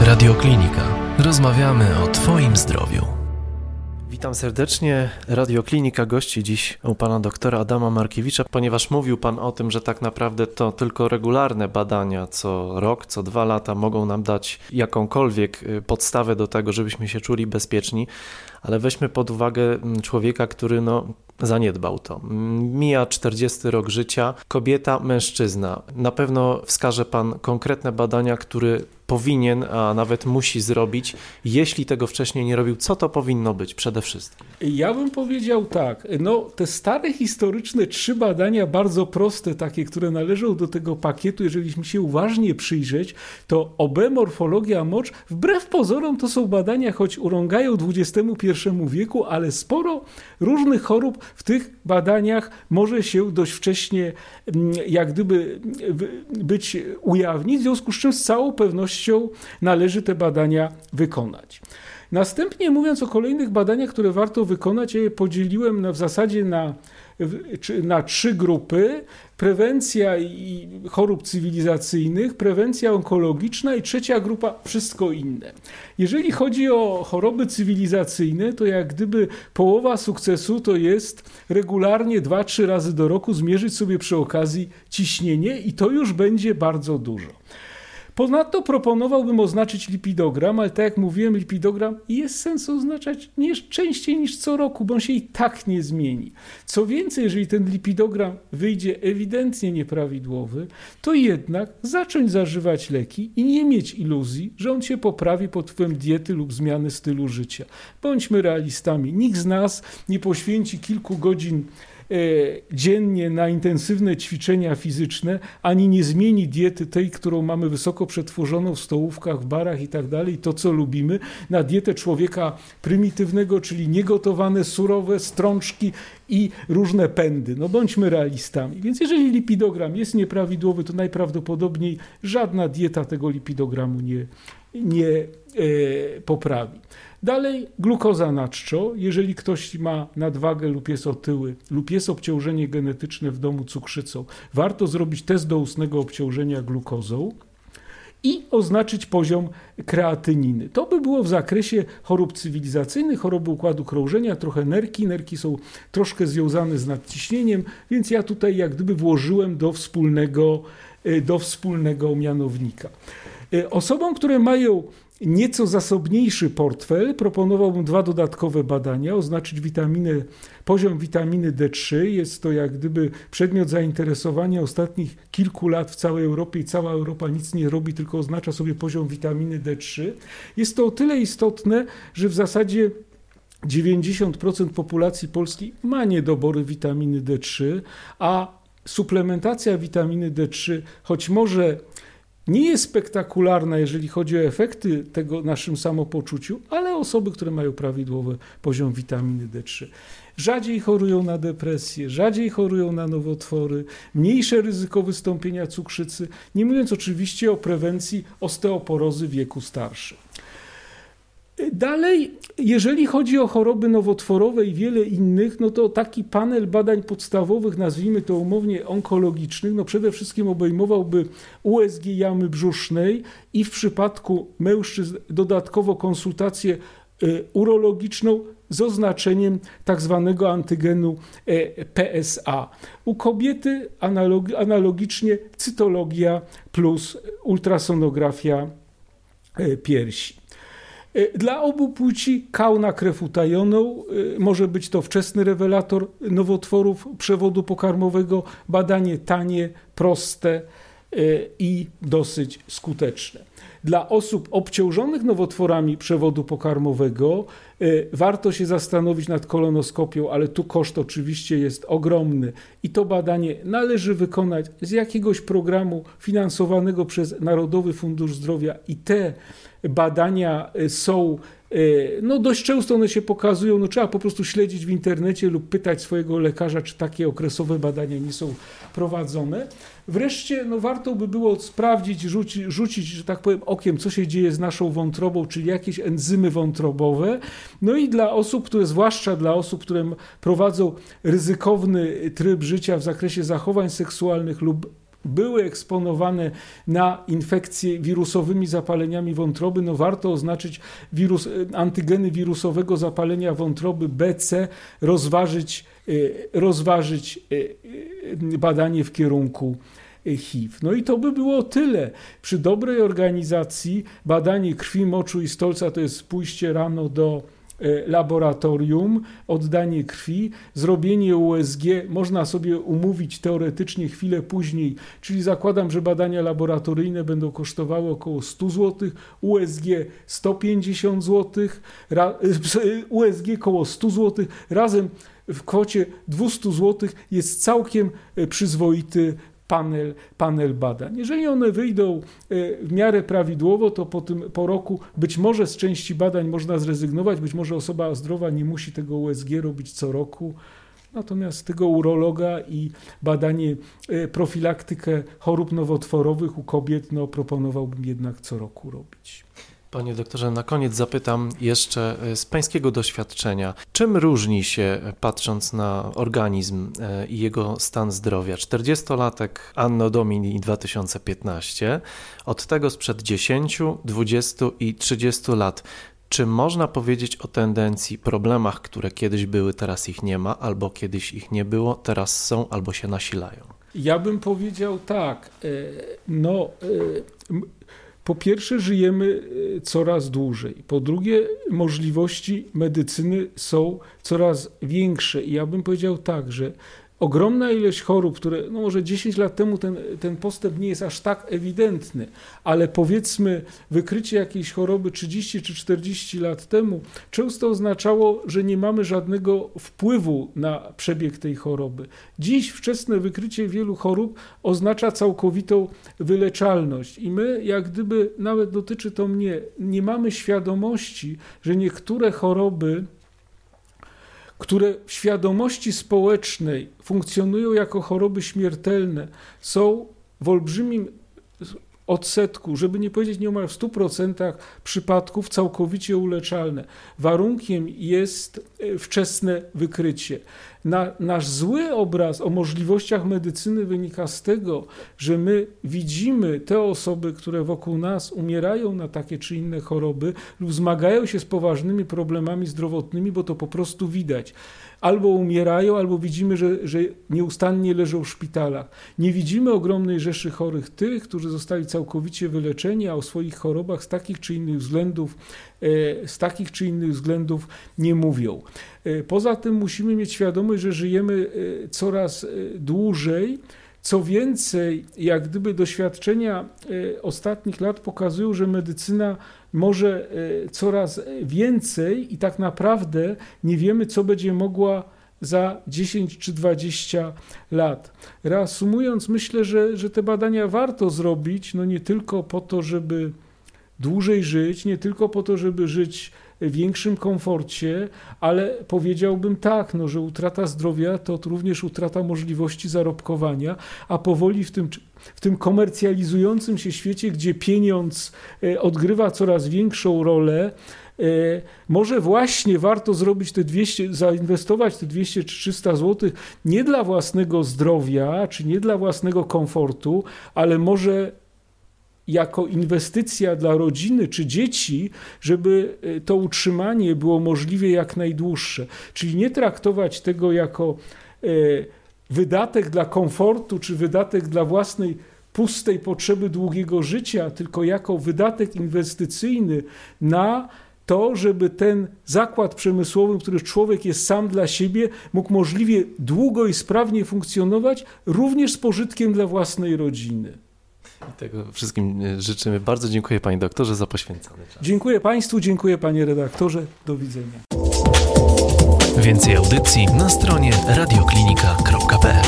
Radioklinika. Rozmawiamy o Twoim zdrowiu. Witam serdecznie. Radioklinika gości dziś u pana doktora Adama Markiewicza, ponieważ mówił pan o tym, że tak naprawdę to tylko regularne badania co rok, co dwa lata mogą nam dać jakąkolwiek y, podstawę do tego, żebyśmy się czuli bezpieczni, ale weźmy pod uwagę mm, człowieka, który no, zaniedbał to. Mija 40 rok życia, kobieta, mężczyzna. Na pewno wskaże Pan konkretne badania, które powinien, a nawet musi zrobić, jeśli tego wcześniej nie robił. Co to powinno być przede wszystkim? Ja bym powiedział tak. No, te stare historyczne trzy badania, bardzo proste, takie, które należą do tego pakietu, jeżeli się uważnie przyjrzeć, to OB, morfologia mocz, wbrew pozorom to są badania, choć urągają XXI wieku, ale sporo różnych chorób w tych badaniach może się dość wcześnie mm, jak gdyby być ujawnić, w związku z czym z całą pewnością należy te badania wykonać. Następnie mówiąc o kolejnych badaniach, które warto wykonać, ja je podzieliłem na, w zasadzie na, na trzy grupy. Prewencja i chorób cywilizacyjnych, prewencja onkologiczna i trzecia grupa wszystko inne. Jeżeli chodzi o choroby cywilizacyjne, to jak gdyby połowa sukcesu to jest regularnie 2-3 razy do roku zmierzyć sobie przy okazji ciśnienie i to już będzie bardzo dużo. Ponadto proponowałbym oznaczyć lipidogram, ale tak jak mówiłem, lipidogram jest sens oznaczać nie częściej niż co roku, bo on się i tak nie zmieni. Co więcej, jeżeli ten lipidogram wyjdzie ewidentnie nieprawidłowy, to jednak zacząć zażywać leki i nie mieć iluzji, że on się poprawi pod wpływem diety lub zmiany stylu życia. Bądźmy realistami. Nikt z nas nie poświęci kilku godzin dziennie na intensywne ćwiczenia fizyczne, ani nie zmieni diety tej, którą mamy wysoko przetworzoną w stołówkach, w barach i tak dalej, to co lubimy, na dietę człowieka prymitywnego, czyli niegotowane, surowe strączki i różne pędy. No bądźmy realistami. Więc jeżeli lipidogram jest nieprawidłowy, to najprawdopodobniej żadna dieta tego lipidogramu nie, nie e, poprawi. Dalej glukoza na czczo. Jeżeli ktoś ma nadwagę lub jest otyły lub jest obciążenie genetyczne w domu cukrzycą, warto zrobić test doustnego obciążenia glukozą i oznaczyć poziom kreatyniny. To by było w zakresie chorób cywilizacyjnych, choroby układu krążenia, trochę nerki. Nerki są troszkę związane z nadciśnieniem, więc ja tutaj jak gdyby włożyłem do wspólnego, e, do wspólnego mianownika. E, osobom, które mają nieco zasobniejszy portfel, proponowałbym dwa dodatkowe badania, oznaczyć witaminę, poziom witaminy D3. Jest to jak gdyby przedmiot zainteresowania ostatnich kilku lat w całej Europie i cała Europa nic nie robi, tylko oznacza sobie poziom witaminy D3. Jest to o tyle istotne, że w zasadzie 90% populacji polskiej ma niedobory witaminy D3, a suplementacja witaminy D3, choć może nie jest spektakularna, jeżeli chodzi o efekty tego naszym samopoczuciu, ale osoby, które mają prawidłowy poziom witaminy D3 rzadziej chorują na depresję, rzadziej chorują na nowotwory, mniejsze ryzyko wystąpienia cukrzycy, nie mówiąc oczywiście o prewencji osteoporozy wieku starszym. Dalej, jeżeli chodzi o choroby nowotworowe i wiele innych, no to taki panel badań podstawowych, nazwijmy to umownie onkologicznych, no przede wszystkim obejmowałby USG jamy brzusznej i w przypadku mężczyzn dodatkowo konsultację y, urologiczną z oznaczeniem tak zwanego antygenu e, PSA. U kobiety analogicznie cytologia plus ultrasonografia e, piersi. E, dla obu płci kał na krew utajoną, e, może być to wczesny rewelator nowotworów przewodu pokarmowego, badanie tanie, proste e, i dosyć skuteczne. Dla osób obciążonych nowotworami przewodu pokarmowego warto się zastanowić nad kolonoskopią, ale tu koszt oczywiście jest ogromny. I to badanie należy wykonać z jakiegoś programu finansowanego przez Narodowy Fundusz Zdrowia i te badania są no dość często one się pokazują, no trzeba po prostu śledzić w internecie lub pytać swojego lekarza, czy takie okresowe badania nie są prowadzone. Wreszcie no warto by było sprawdzić, rzucić, rzucić, że tak powiem, okiem, co się dzieje z naszą wątrobą, czyli jakieś enzymy wątrobowe. No i dla osób, które, zwłaszcza dla osób, które prowadzą ryzykowny tryb życia w zakresie zachowań seksualnych lub były eksponowane na infekcje wirusowymi zapaleniami wątroby, no warto oznaczyć wirus, antygeny wirusowego zapalenia wątroby BC, rozważyć, e, rozważyć e, badanie w kierunku HIV. No i to by było tyle. Przy dobrej organizacji badanie krwi, moczu i stolca to jest pójście rano do E, laboratorium, oddanie krwi, zrobienie USG można sobie umówić teoretycznie chwilę później, czyli zakładam, że badania laboratoryjne będą kosztowały około 100 zł, USG 150 zł, USG około 100 zł, razem w kwocie 200 zł jest całkiem e, przyzwoity panel, panel badań. Jeżeli one wyjdą e, w miarę prawidłowo, to po, tym, po roku być może z części badań można zrezygnować, być może osoba zdrowa nie musi tego USG robić co roku. Natomiast tego urologa i badanie, e, profilaktykę chorób nowotworowych u kobiet, no, proponowałbym jednak co roku robić. Panie doktorze, na koniec zapytam jeszcze e, z pańskiego doświadczenia, czym różni się, e, patrząc na organizm e, i jego stan zdrowia, 40-latek Anno Domini 2015 od tego sprzed 10, 20 i 30 lat? Czy można powiedzieć o tendencji, problemach, które kiedyś były, teraz ich nie ma, albo kiedyś ich nie było, teraz są albo się nasilają? Ja bym powiedział tak. No, po pierwsze, żyjemy e, coraz dłużej. Po drugie, możliwości medycyny są coraz większe. I ja bym powiedział tak, że ogromna ilość chorób, które, no może 10 lat temu ten, ten postęp nie jest aż tak ewidentny, ale powiedzmy wykrycie jakiejś choroby 30 czy 40 lat temu często oznaczało, że nie mamy żadnego wpływu na przebieg tej choroby. Dziś wczesne wykrycie wielu chorób oznacza całkowitą wyleczalność i my, jak gdyby nawet dotyczy to mnie, nie mamy świadomości, że niektóre choroby które w świadomości społecznej funkcjonują jako choroby śmiertelne, są w olbrzymim odsetku, żeby nie powiedzieć nieomal w 100% przypadków całkowicie uleczalne. Warunkiem jest e, wczesne wykrycie. Na, nasz zły obraz o możliwościach medycyny wynika z tego, że my widzimy te osoby, które wokół nas umierają na takie czy inne choroby lub zmagają się z poważnymi problemami zdrowotnymi, bo to po prostu widać albo umierają, albo widzimy, że, że nieustannie leżą w szpitalach. Nie widzimy ogromnej rzeszy chorych tych, którzy zostali całkowicie wyleczeni, a o swoich chorobach z takich czy innych względów, e, z takich czy innych względów nie mówią. E, poza tym musimy mieć świadomość, że żyjemy e, coraz dłużej. Co więcej, jak gdyby doświadczenia ostatnich lat pokazują, że medycyna może e, coraz więcej i tak naprawdę nie wiemy, co będzie mogła za 10 czy 20 lat. Reasumując, myślę, że, że te badania warto zrobić, no nie tylko po to, żeby dłużej żyć, nie tylko po to, żeby żyć większym komforcie, ale powiedziałbym tak, no, że utrata zdrowia to również utrata możliwości zarobkowania, a powoli w tym w tym komercjalizującym się świecie, gdzie pieniądz e, odgrywa coraz większą rolę, e, może właśnie warto zrobić te 200, zainwestować te 200 czy 300 zł nie dla własnego zdrowia, czy nie dla własnego komfortu, ale może jako inwestycja dla rodziny czy dzieci, żeby e, to utrzymanie było możliwie jak najdłuższe. Czyli nie traktować tego jako wydatek dla komfortu czy wydatek dla własnej pustej potrzeby długiego życia, tylko jako wydatek inwestycyjny na to, żeby ten zakład przemysłowy, który człowiek jest sam dla siebie, mógł możliwie długo i sprawnie funkcjonować, również z pożytkiem dla własnej rodziny. I tego wszystkim e, życzymy. Bardzo dziękuję Panie doktorze za poświęcony czas. Dziękuję Państwu, dziękuję Panie redaktorze. Do widzenia. Więcej audycji na stronie radioklinika.pl